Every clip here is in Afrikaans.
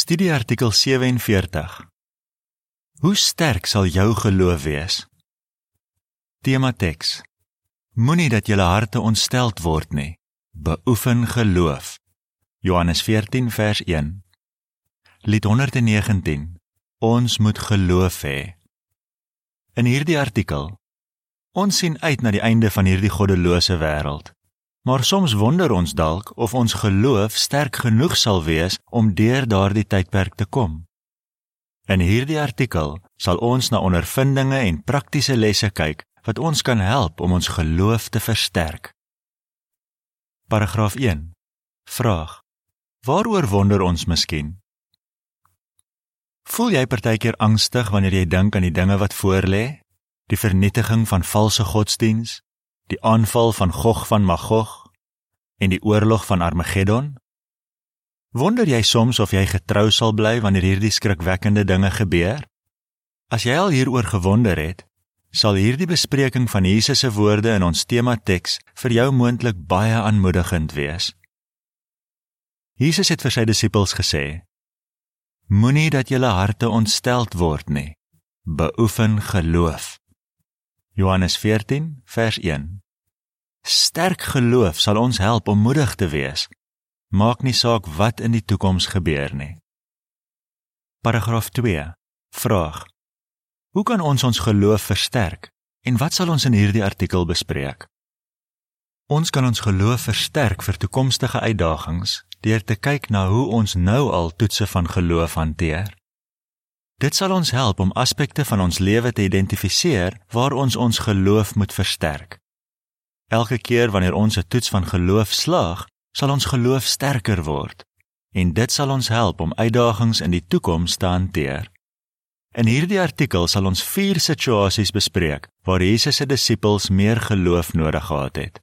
Studieartikel 47. Hoe sterk sal jou geloof wees? Tema teks. Moenie dat julle harte ontsteld word nie. Beoefen geloof. Johannes 14 vers 1. Lied 119. Ons moet geloof hê. In hierdie artikel ons sien uit na die einde van hierdie goddelose wêreld. Maar soms wonder ons dalk of ons geloof sterk genoeg sal wees om deur daardie tydperk te kom. In hierdie artikel sal ons na ondervindinge en praktiese lesse kyk wat ons kan help om ons geloof te versterk. Paragraaf 1. Vraag: Waaroor wonder ons miskien? Voel jy partykeer angstig wanneer jy dink aan die dinge wat voorlê? Die vernietiging van valse godsdiens, die aanval van Gog van Magog en die oorlog van Armageddon? Wonder jy soms of jy getrou sal bly wanneer hierdie skrikwekkende dinge gebeur? As jy al hieroor gewonder het, sal hierdie bespreking van Jesus se woorde in ons tema teks vir jou moontlik baie aanmoedigend wees. Jesus het vir sy disippels gesê: Moenie dat julle harte ontsteld word nie. Beoefen geloof. Johannes 14 vers 1. Sterk geloof sal ons help om moedig te wees. Maak nie saak wat in die toekoms gebeur nie. Paragraaf 2. Vraag: Hoe kan ons ons geloof versterk en wat sal ons in hierdie artikel bespreek? Ons kan ons geloof versterk vir toekomstige uitdagings deur te kyk na hoe ons nou al toetse van geloof hanteer. Dit sal ons help om aspekte van ons lewe te identifiseer waar ons ons geloof moet versterk. Elke keer wanneer ons 'n toets van geloof slaag, sal ons geloof sterker word en dit sal ons help om uitdagings in die toekoms te hanteer. In hierdie artikel sal ons vier situasies bespreek waar Jesus se disippels meer geloof nodig gehad het.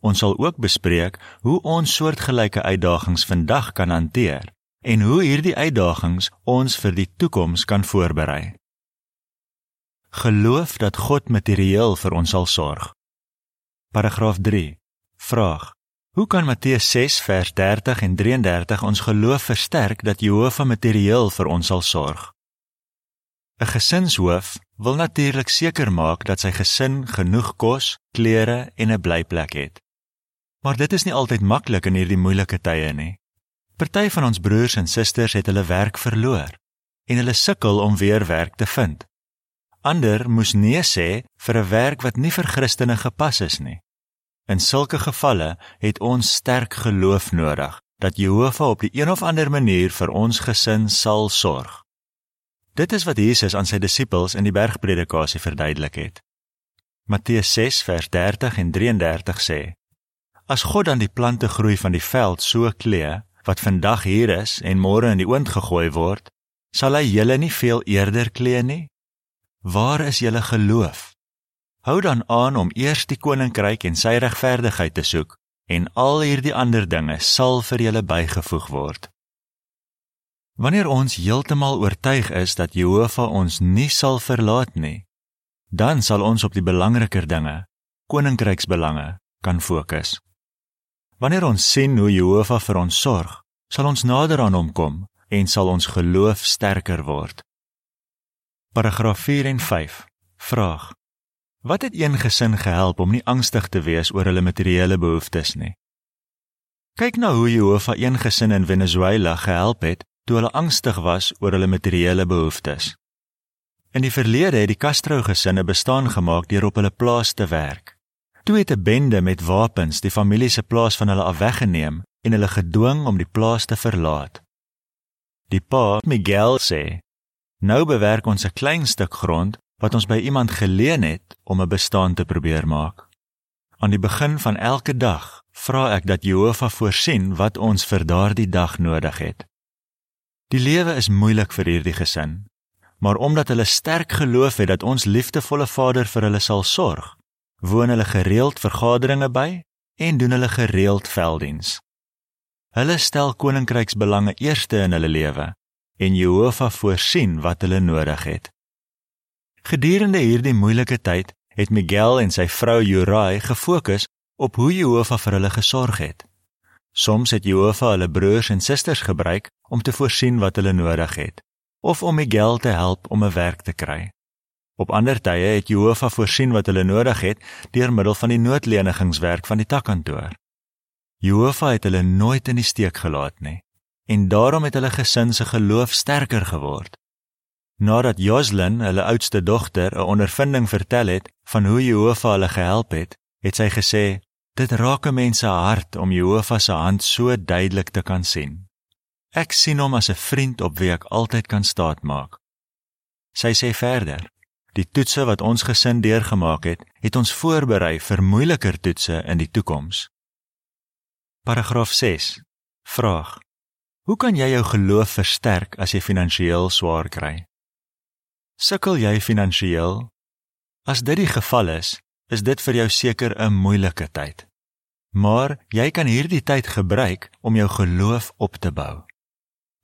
Ons sal ook bespreek hoe ons soortgelyke uitdagings vandag kan hanteer en hoe hierdie uitdagings ons vir die toekoms kan voorberei. Geloof dat God materieel vir ons sal sorg. Paragraaf 3. Vraag: Hoe kan Matteus 6 vers 30 en 33 ons geloof versterk dat Jehovah materieel vir ons sal sorg? 'n Gesinshoof wil natuurlik seker maak dat sy gesin genoeg kos, klere en 'n blyplek het. Maar dit is nie altyd maklik in hierdie moeilike tye nie. Party van ons broers en susters het hulle werk verloor en hulle sukkel om weer werk te vind. Ander moes nee sê vir 'n werk wat nie vir Christene gepas is nie. In sulke gevalle het ons sterk geloof nodig dat Jehovah op die een of ander manier vir ons gesin sal sorg. Dit is wat Jesus aan sy disippels in die bergpredikasie verduidelik het. Matteus 6 vers 30 en 33 sê: As God dan die plante groei van die veld so klee, wat vandag hier is en môre in die oond gegooi word, sal hy julle nie veel eerder klee nie? Waar is julle geloof? Hou dan aan om eers die koninkryk en sy regverdigheid te soek en al hierdie ander dinge sal vir julle bygevoeg word. Wanneer ons heeltemal oortuig is dat Jehovah ons nie sal verlaat nie, dan sal ons op die belangriker dinge, koninkryksbelange, kan fokus. Wanneer ons sien hoe Jehovah vir ons sorg, sal ons nader aan hom kom en sal ons geloof sterker word. Paragraaf 4 en 5. Vraag: Wat het een gesin gehelp om nie angstig te wees oor hulle materiële behoeftes nie? Kyk na hoe Jehovah een gesin in Venezuela gehelp het toe hulle angstig was oor hulle materiële behoeftes. In die verlede het die Castro gesinne bestaan gemaak deur op hulle plaas te werk. Toe het 'n bende met wapens die familie se plaas van hulle af weggeneem en hulle gedwing om die plaas te verlaat. Die pa, Miguel sê: "Nou bewerk ons 'n klein stuk grond wat ons by iemand geleen het om 'n bestaan te probeer maak. Aan die begin van elke dag vra ek dat Jehovah voorsien wat ons vir daardie dag nodig het." Die lewe is moeilik vir hierdie gesin, maar omdat hulle sterk geloof het dat ons liefdevolle Vader vir hulle sal sorg, woon hulle gereeld vergaderinge by en doen hulle gereeld velddiens. Hulle stel koninkryksbelange eerste in hulle lewe en Jehovah voorsien wat hulle nodig het. Gedurende hierdie moeilike tyd het Miguel en sy vrou Jurai gefokus op hoe Jehovah vir hulle gesorg het. Soms het Jehovah hulle broers en susters gebruik om te voorsien wat hulle nodig het of om Miguel te help om 'n werk te kry. Op ander tye het Jehovah voorsien wat hulle nodig het deur middel van die noodlenigingswerk van die takkantoor. Jehovah het hulle nooit in die steek gelaat nie en daarom het hulle gesin se geloof sterker geword. Nadat Joslin, hulle oudste dogter, 'n ondervinding vertel het van hoe Jehovah hulle gehelp het, het sy gesê: "Dit raak 'n mens se hart om Jehovah se hand so duidelik te kan sien." Ek sien hom as 'n vriend op wie ek altyd kan staatmaak. Sy sê verder: Die toetse wat ons gesin deurgemaak het, het ons voorberei vir moeiliker toetse in die toekoms. Paragraaf 6. Vraag: Hoe kan jy jou geloof versterk as jy finansiëel swaar kry? Sukkel jy finansiëel? As dit die geval is, is dit vir jou seker 'n moeilike tyd. Maar jy kan hierdie tyd gebruik om jou geloof op te bou.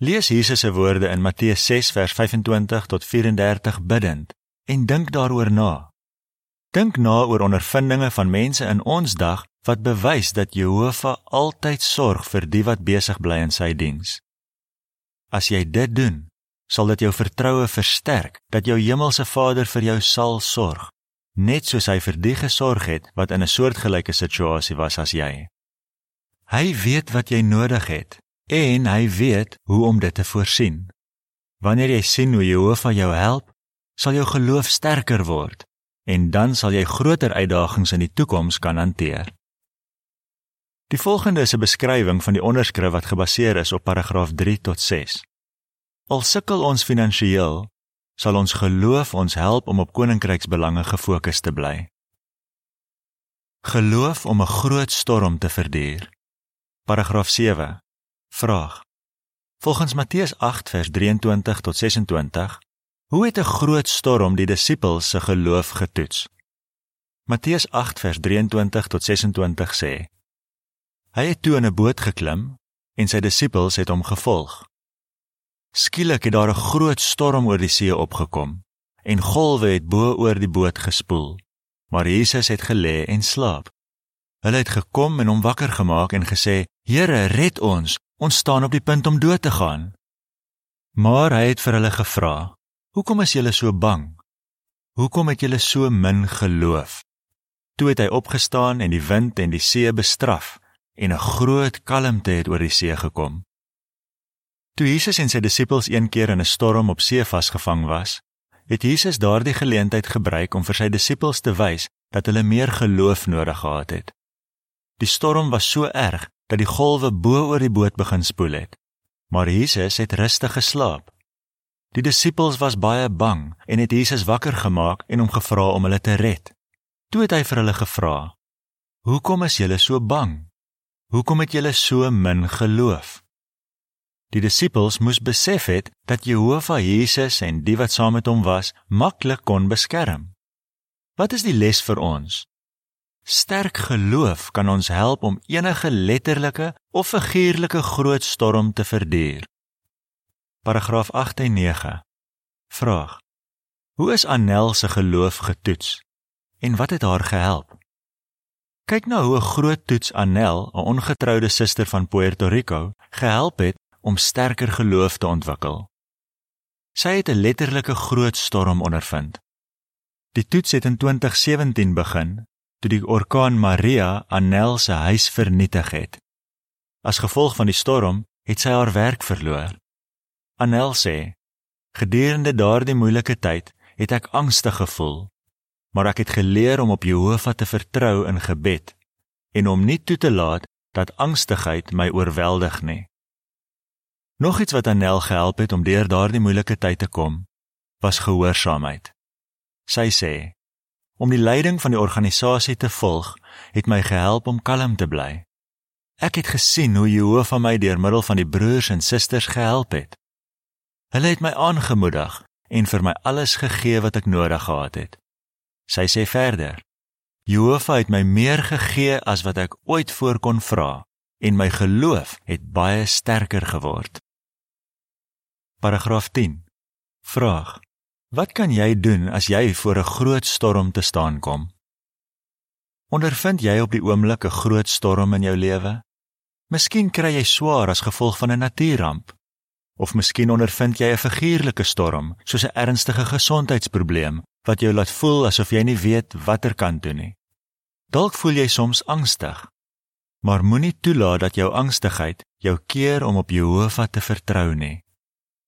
Lees Jesus se woorde in Matteus 6 vers 25 tot 34 bidend en dink daaroor na. Dink na oor ondervindinge van mense in ons dag wat bewys dat Jehovah altyd sorg vir die wat besig bly in sy diens. As jy dit doen, sal dit jou vertroue versterk dat jou hemelse Vader vir jou sal sorg, net soos hy vir die gesorg het wat in 'n soortgelyke situasie was as jy. Hy weet wat jy nodig het en hy weet hoe om dit te voorsien. Wanneer jy sien hoe Jehovah jou help, sal jou geloof sterker word en dan sal jy groter uitdagings in die toekoms kan hanteer. Die volgende is 'n beskrywing van die onderskrif wat gebaseer is op paragraaf 3 tot 6. Al sukkel ons finansiëel, sal ons geloof ons help om op koninkryksbelange gefokus te bly. Geloof om 'n groot storm te verduur. Paragraaf Vraag. Volgens Matteus 8 vers 23 tot 26, hoe het 'n groot storm die disippels se geloof getoets? Matteus 8 vers 23 tot 26 sê: Hy het toe in 'n boot geklim en sy disippels het hom gevolg. Skielik het daar 'n groot storm oor die see opgekom en golwe het bo oor die boot gespoel. Maar Jesus het gelê en slaap. Hulle het gekom en hom wakker gemaak en gesê: "Here, red ons, Ons staan op die punt om dood te gaan. Maar hy het vir hulle gevra: "Hoekom is julle so bang? Hoekom het julle so min geloof?" Toe het hy opgestaan en die wind en die see bestraf en 'n groot kalmte het oor die see gekom. Toe Jesus en sy disippels een keer in 'n storm op see vasgevang was, het Jesus daardie geleentheid gebruik om vir sy disippels te wys dat hulle meer geloof nodig gehad het. Die storm was so erg dat die golwe bo oor die boot begin spoel het. Maar Jesus het rustig geslaap. Die disippels was baie bang en het Jesus wakker gemaak en hom gevra om hulle te red. Toe het hy vir hulle gevra: "Hoekom is julle so bang? Hoekom het julle so min geloof?" Die disippels moes besef het dat Jehovah Jesus en die wat saam met hom was, maklik kon beskerm. Wat is die les vir ons? Sterk geloof kan ons help om enige letterlike of figuurlike groot storm te verduur. Paragraaf 8 en 9. Vraag: Hoe is Annel se geloof getoets en wat het haar gehelp? Kyk nou hoe 'n groot toets Annel, 'n ongetroude suster van Puerto Rico, gehelp het om sterker geloof te ontwikkel. Sy het 'n letterlike groot storm ondervind. Die toets het in 2017 begin toe die orkaan Maria Annel se huis vernietig het. As gevolg van die storm het sy haar werk verloor. Annel sê: "Gedurende daardie moeilike tyd het ek angstig gevoel, maar ek het geleer om op Jehovah te vertrou in gebed en om nie toe te laat dat angstigheid my oorweldig nie." Nog iets wat Annel gehelp het om deur daardie moeilike tyd te kom, was gehoorsaamheid. Sy sê: Om die leiding van die organisasie te volg, het my gehelp om kalm te bly. Ek het gesien hoe Jehovah my deur middel van die broers en susters gehelp het. Hulle het my aangemoedig en vir my alles gegee wat ek nodig gehad het. Sy sê verder: Jehovah het my meer gegee as wat ek ooit voor kon vra en my geloof het baie sterker geword. Paragraaf 10. Vraag: Wat kan jy doen as jy voor 'n groot storm te staan kom? Ondervind jy op die oomblik 'n groot storm in jou lewe? Miskien kry jy swaar as gevolg van 'n natuurramp. Of miskien ondervind jy 'n figuurlike storm, soos 'n ernstige gesondheidsprobleem wat jou laat voel asof jy nie weet watter kant toe nie. Dalk voel jy soms angstig. Maar moenie toelaat dat jou angstigheid jou keer om op Jehovah te vertrou nie.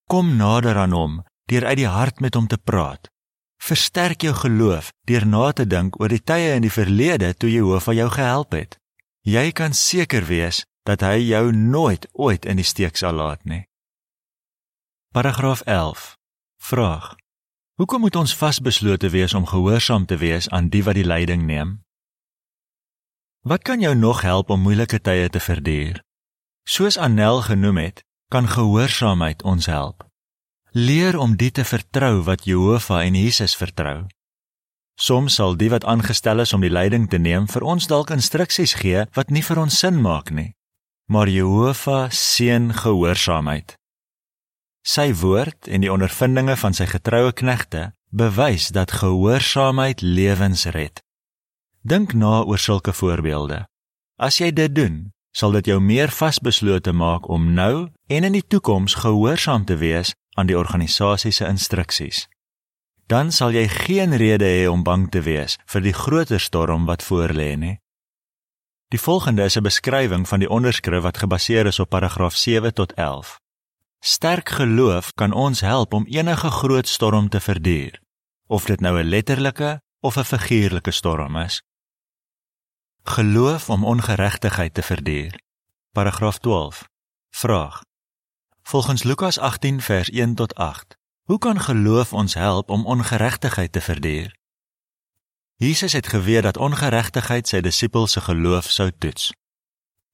Kom nader aan hom deur uit die hart met hom te praat. Versterk jou geloof deur na te dink oor die tye in die verlede toe Jehovah jou gehelp het. Jy kan seker wees dat hy jou nooit ooit in die steek sal laat nie. Paragraaf 11. Vraag: Hoekom moet ons vasbeslote wees om gehoorsaam te wees aan die wat die leiding neem? Wat kan jou nog help om moeilike tye te verduur? Soos Anel genoem het, kan gehoorsaamheid ons help. Leer om die te vertrou wat Jehovah en Jesus vertrou. Soms sal die wat aangestel is om die leiding te neem vir ons dalk instruksies gee wat nie vir ons sin maak nie. Maar Jehovah seën gehoorsaamheid. Sy woord en die ondervindinge van sy getroue knegte bewys dat gehoorsaamheid lewens red. Dink na oor sulke voorbeelde. As jy dit doen, sal dit jou meer vasbeslote maak om nou en in die toekoms gehoorsaam te wees aan die organisasie se instruksies. Dan sal jy geen rede hê om bang te wees vir die groter storm wat voorlê nie. Die volgende is 'n beskrywing van die onderskrif wat gebaseer is op paragraaf 7 tot 11. Sterk geloof kan ons help om enige groot storm te verduur, of dit nou 'n letterlike of 'n figuurlike storm is. Geloof om ongeregtigheid te verduur. Paragraaf 12. Vraag. Volgens Lukas 18 vers 1 tot 8. Hoe kan geloof ons help om ongeregtigheid te verduur? Jesus het geweet dat ongeregtigheid sy disippels se geloof sou toets.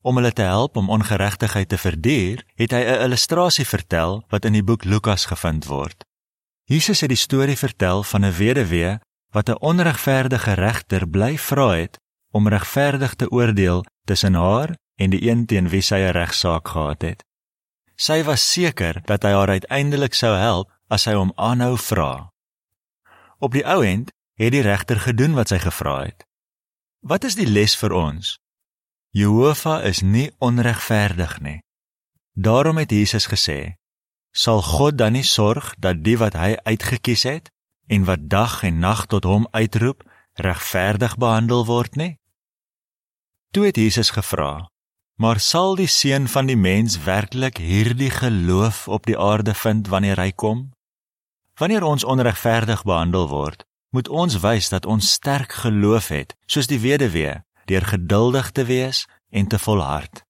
Om hulle te help om ongeregtigheid te verduur, het hy 'n illustrasie vertel wat in die boek Lukas gevind word. Jesus het die storie vertel van 'n weduwee wat 'n onregverdige regter bly vra het om regverdig te oordeel tussen haar en die een teen wie sy 'n regsaak gehad het. Sy was seker dat hy haar uiteindelik sou help as hy hom aanhou vra. Op die ou end het die regter gedoen wat sy gevra het. Wat is die les vir ons? Jehovah is nie onregverdig nie. Daarom het Jesus gesê: "Sal God dan nie sorg dat die wat hy uitgekies het en wat dag en nag tot hom uitroep, regverdig behandel word nie?" Toe het Jesus gevra: "Maar sal die seun van die mens werklik hierdie geloof op die aarde vind wanneer hy kom? Wanneer ons onregverdig behandel word, moet ons wys dat ons sterk geloof het, soos die weduwee, deur geduldig te wees en te volhard.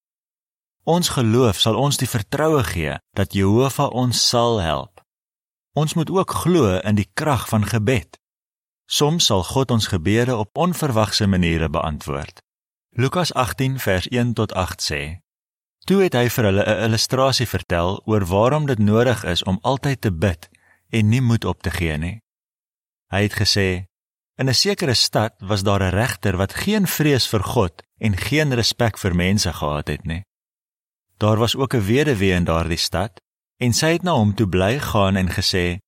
Ons geloof sal ons die vertroue gee dat Jehovah ons sal help. Ons moet ook glo in die krag van gebed. Soms sal God ons gebede op onverwagse maniere beantwoord. Lukas 18 vers 1 tot 8 sê: Toe het hy vir hulle 'n illustrasie vertel oor waarom dit nodig is om altyd te bid en nie moed op te gee nie. Hy het gesê: In 'n sekere stad was daar 'n regter wat geen vrees vir God en geen respek vir mense gehad het nie. Daar was ook 'n weduwee in daardie stad en sy het na hom toe bly gaan en gesê: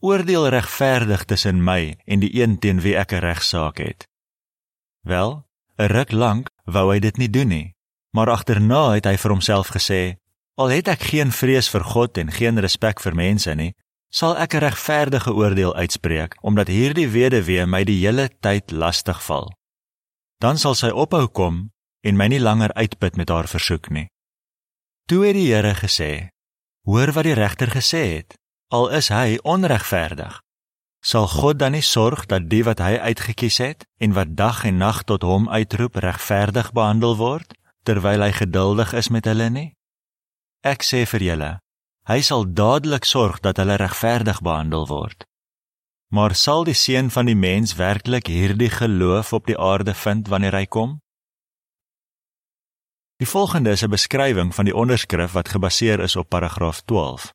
Oordeel regverdig tussen my en die een teen wie ek 'n regsaak het. Wel, 'n ruk lank wou hy dit nie doen nie. Maar agterna het hy vir homself gesê: "Al het ek geen vrees vir God en geen respek vir mense nie, sal ek 'n regverdige oordeel uitspreek omdat hierdie weduwee my die hele tyd lastig val. Dan sal sy ophou kom en my nie langer uitput met haar versoek nie." Toe het die Here gesê: "Hoor wat die regter gesê het. Al is hy onregverdig, sal God dan nie sorg dat die wat hy uitgekies het en wat dag en nag tot hom uitroep regverdig behandel word terwyl hy geduldig is met hulle nie? Ek sê vir julle, hy sal dadelik sorg dat hulle regverdig behandel word. Maar sal die seun van die mens werklik hierdie geloof op die aarde vind wanneer hy kom? Die volgende is 'n beskrywing van die onderskrif wat gebaseer is op paragraaf 12.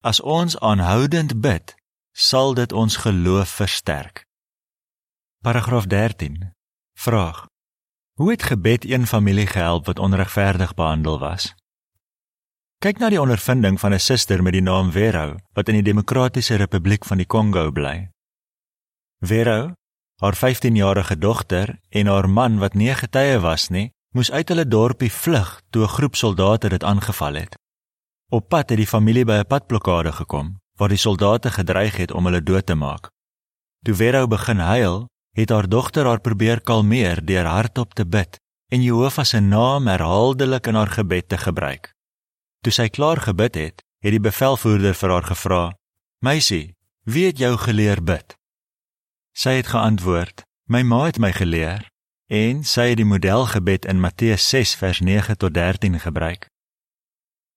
As ons aanhoudend bid, sal dit ons geloof versterk. Paragraaf 13. Vraag: Hoe het gebed een familie gehelp wat onregverdig behandel was? Kyk na die ondervinding van 'n suster met die naam Vero wat in die Demokratiese Republiek van die Kongo bly. Vero, haar 15-jarige dogter en haar man wat nie getuie was nie, moes uit hulle dorpie vlug toe 'n groep soldate dit aangeval het. Op pad het die familie by 'n padblokkade gekom waar die soldate gedreig het om hulle dood te maak. Toe Vera begin huil, het haar dogter haar probeer kalmeer deur hardop te bid en Jehovah se naam herhaaldelik in haar gebed te gebruik. Toe sy klaar gebid het, het die bevelvoerder vir haar gevra: "Meisie, wie het jou geleer bid?" Sy het geantwoord: "My ma het my geleer." En sy het die modelgebed in Matteus 6 vers 9 tot 13 gebruik.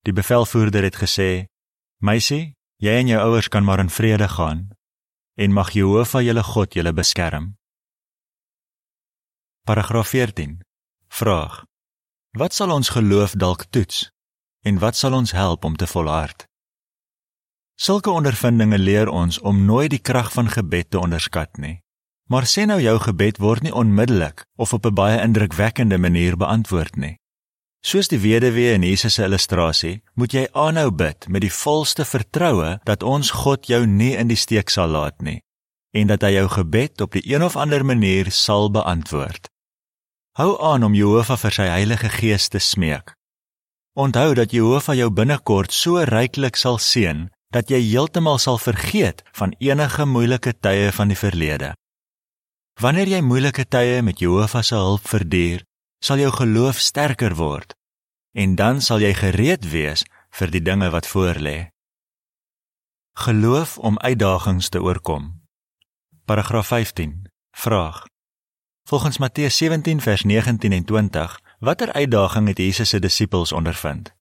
Die bevelvoerder het gesê: "Meisie, jy en jou ouers kan maar in vrede gaan en mag Jehovah julle God julle beskerm." Paragraaf 14. Vraag: Wat sal ons geloof dalk toets en wat sal ons help om te volhard? Sulke ondervindinge leer ons om nooit die krag van gebed te onderskat nie. Maar sê nou jou gebed word nie onmiddellik of op 'n baie indrukwekkende manier beantwoord nie. Soos die weduwee in Jesus se illustrasie, moet jy aanhou bid met die volste vertroue dat ons God jou nie in die steek sal laat nie en dat hy jou gebed op die een of ander manier sal beantwoord. Hou aan om Jehovah vir sy Heilige Gees te smeek. Onthou dat Jehovah jou binnekort so ryklik sal seën dat jy heeltemal sal vergeet van enige moeilike tye van die verlede. Wanneer jy moeilike tye met Jehovah se hulp verduur, sal jou geloof sterker word en dan sal jy gereed wees vir die dinge wat voorlê. Geloof om uitdagings te oorkom. Paragraaf 15. Vraag. Volgens Matteus 17 vers 19 en 20, watter uitdaging het Jesus se disippels ondervind?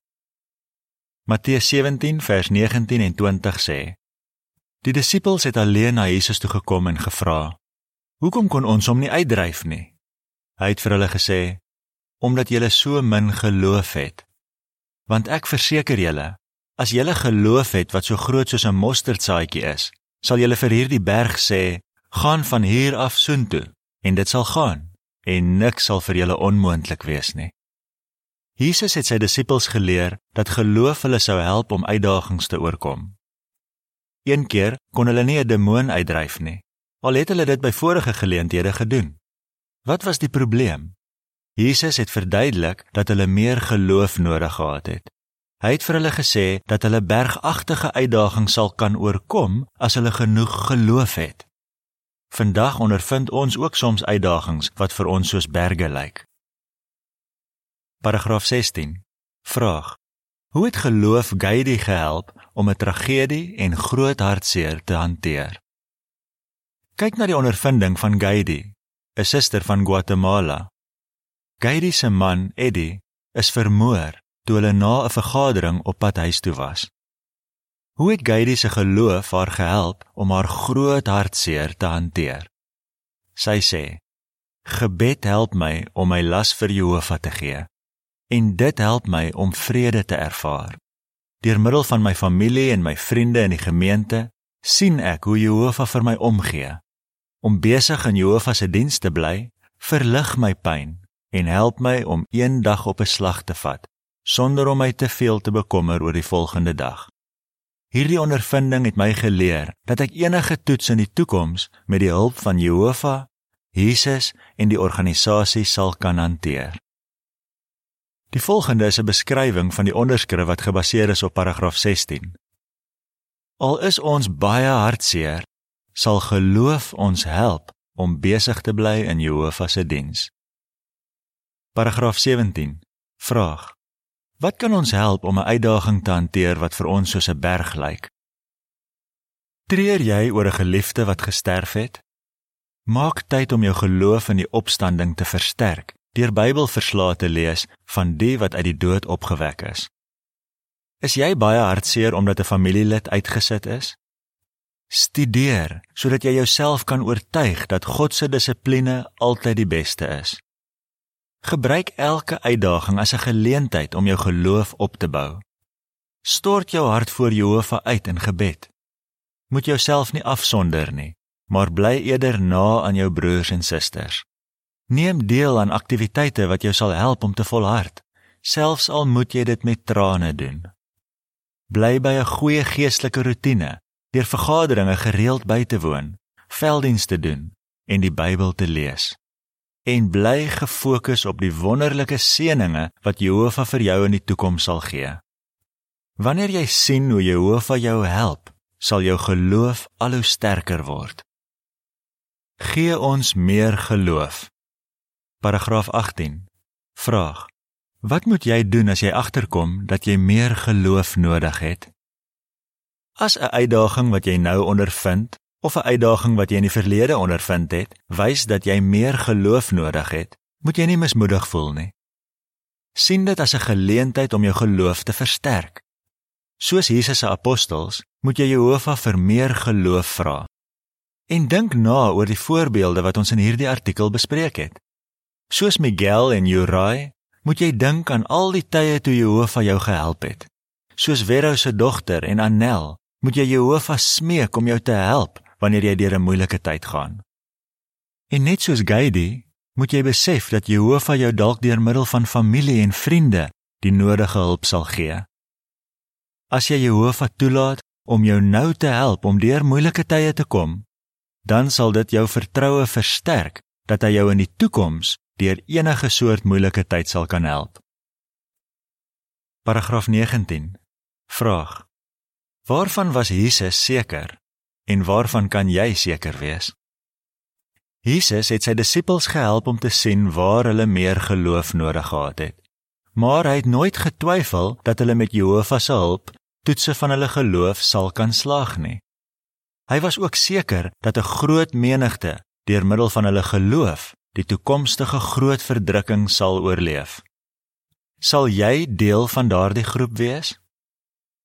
Matteus 17 vers 19 en 20 sê: Die disippels het alleen na Jesus toe gekom en gevra: Hoekom kon ons hom nie uitdryf nie? Hy het vir hulle gesê: Omdat julle so min geloof het. Want ek verseker julle, as julle geloof het wat so groot soos 'n mosterdsaadjie is, sal julle vir hierdie berg sê: Gaan van hier af soontoe, en dit sal gaan, en niks sal vir julle onmoontlik wees nie. Jesus het sy disippels geleer dat geloof hulle sou help om uitdagings te oorkom. Een keer kon hulle nie 'n demoon uitdryf nie, al het hulle dit by vorige geleenthede gedoen. Wat was die probleem? Jesus het verduidelik dat hulle meer geloof nodig gehad het. Hy het vir hulle gesê dat hulle bergagtige uitdagings sal kan oorkom as hulle genoeg geloof het. Vandag ondervind ons ook soms uitdagings wat vir ons soos berge lyk. Paragraaf 16. Vraag: Hoe het geloof Gaidy gehelp om 'n tragedie en groot hartseer te hanteer? Kyk na die ondervinding van Gaidy, 'n suster van Guatemala. Gaidy se man, Eddie, is vermoor toe hulle na 'n vergadering op pad huis toe was. Hoe het Gaidy se geloof haar gehelp om haar groot hartseer te hanteer? Sy sê: Gebed help my om my las vir Jehovah te gee en dit help my om vrede te ervaar. Deur middel van my familie en my vriende in die gemeente sien ek hoe Jehovah vir my omgee om besig in Jehovah se diens te bly, verlig my pyn en help my om een dag op 'n slag te vat sonder om my te veel te bekommer oor die volgende dag. Hierdie ondervinding het my geleer dat ek enige toets in die toekoms met die hulp van Jehovah, Jesus en die organisasie sal kan hanteer. Die volgende is 'n beskrywing van die onderskrif wat gebaseer is op paragraaf 16. Al is ons baie hartseer, sal geloof ons help om besig te bly in Jehovah se diens. Paragraaf 17. Vraag: Wat kan ons help om 'n uitdaging te hanteer wat vir ons soos 'n berg lyk? Treur jy oor 'n geliefde wat gesterf het? Maak tyd om jou geloof in die opstanding te versterk deur Bybelverslae te lees van die wat uit die dood opgewek is. Is jy baie hartseer omdat 'n familielid uitgesit is? Studeer sodat jy jouself kan oortuig dat God se dissipline altyd die beste is. Gebruik elke uitdaging as 'n geleentheid om jou geloof op te bou. Stort jou hart voor Jehovah uit in gebed. Moet jouself nie afsonder nie, maar bly eerder na aan jou broers en susters. Neem deel aan aktiwiteite wat jou sal help om te volhard, selfs al moet jy dit met trane doen. Bly by 'n goeie geestelike rotine deur vergaderinge gereeld by te woon, velddienste doen en die Bybel te lees. En bly gefokus op die wonderlike seënings wat Jehovah vir jou in die toekoms sal gee. Wanneer jy sien hoe Jehovah jou help, sal jou geloof al hoe sterker word. Gee ons meer geloof. Paragraaf 18. Vraag: Wat moet jy doen as jy agterkom dat jy meer geloof nodig het? As 'n uitdaging wat jy nou ondervind of 'n uitdaging wat jy in die verlede ondervind het, wys dat jy meer geloof nodig het, moet jy nie mismoedig voel nie. sien dit as 'n geleentheid om jou geloof te versterk. Soos Jesus se apostels, moet jy Jehovah vir meer geloof vra. En dink na oor die voorbeelde wat ons in hierdie artikel bespreek het. Soos Miguel en Uriah, moet jy dink aan al die tye toe Jehovah jou gehelp het. Soos Vero se dogter en Annel, moet jy Jehovah smeek om jou te help wanneer jy deur 'n moeilike tyd gaan. En net soos Gady, moet jy besef dat Jehovah jou dalk deur middel van familie en vriende die nodige hulp sal gee. As jy Jehovah toelaat om jou nou te help om deur moeilike tye te kom, dan sal dit jou vertroue versterk dat hy jou in die toekoms deur enige soort moeilike tyd sal kan help. Paragraaf 19. Vraag: Waarvan was Jesus seker en waarvan kan jy seker wees? Jesus het sy disippels gehelp om te sien waar hulle meer geloof nodig gehad het. Maar hy het nooit getwyfel dat hulle met Jehovah se hulp toetse van hulle geloof sal kan slaag nie. Hy was ook seker dat 'n groot menigte deur middel van hulle geloof die toekomstige groot verdrukking sal oorleef. Sal jy deel van daardie groep wees?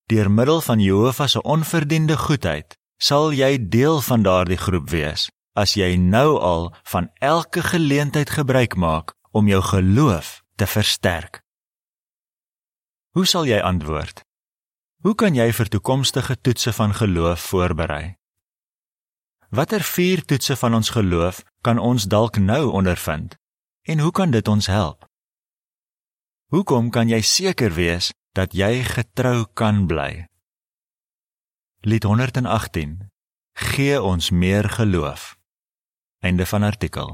Deur middel van Jehovah se onverdiende goedheid, sal jy deel van daardie groep wees as jy nou al van elke geleentheid gebruik maak om jou geloof te versterk. Hoe sal jy antwoord? Hoe kan jy vir toekomstige toetse van geloof voorberei? Watter vier toetse van ons geloof kan ons dalk nou ondervind en hoe kan dit ons help? Hoekom kan jy seker wees dat jy getrou kan bly? Lied 118 Gee ons meer geloof. Einde van artikel.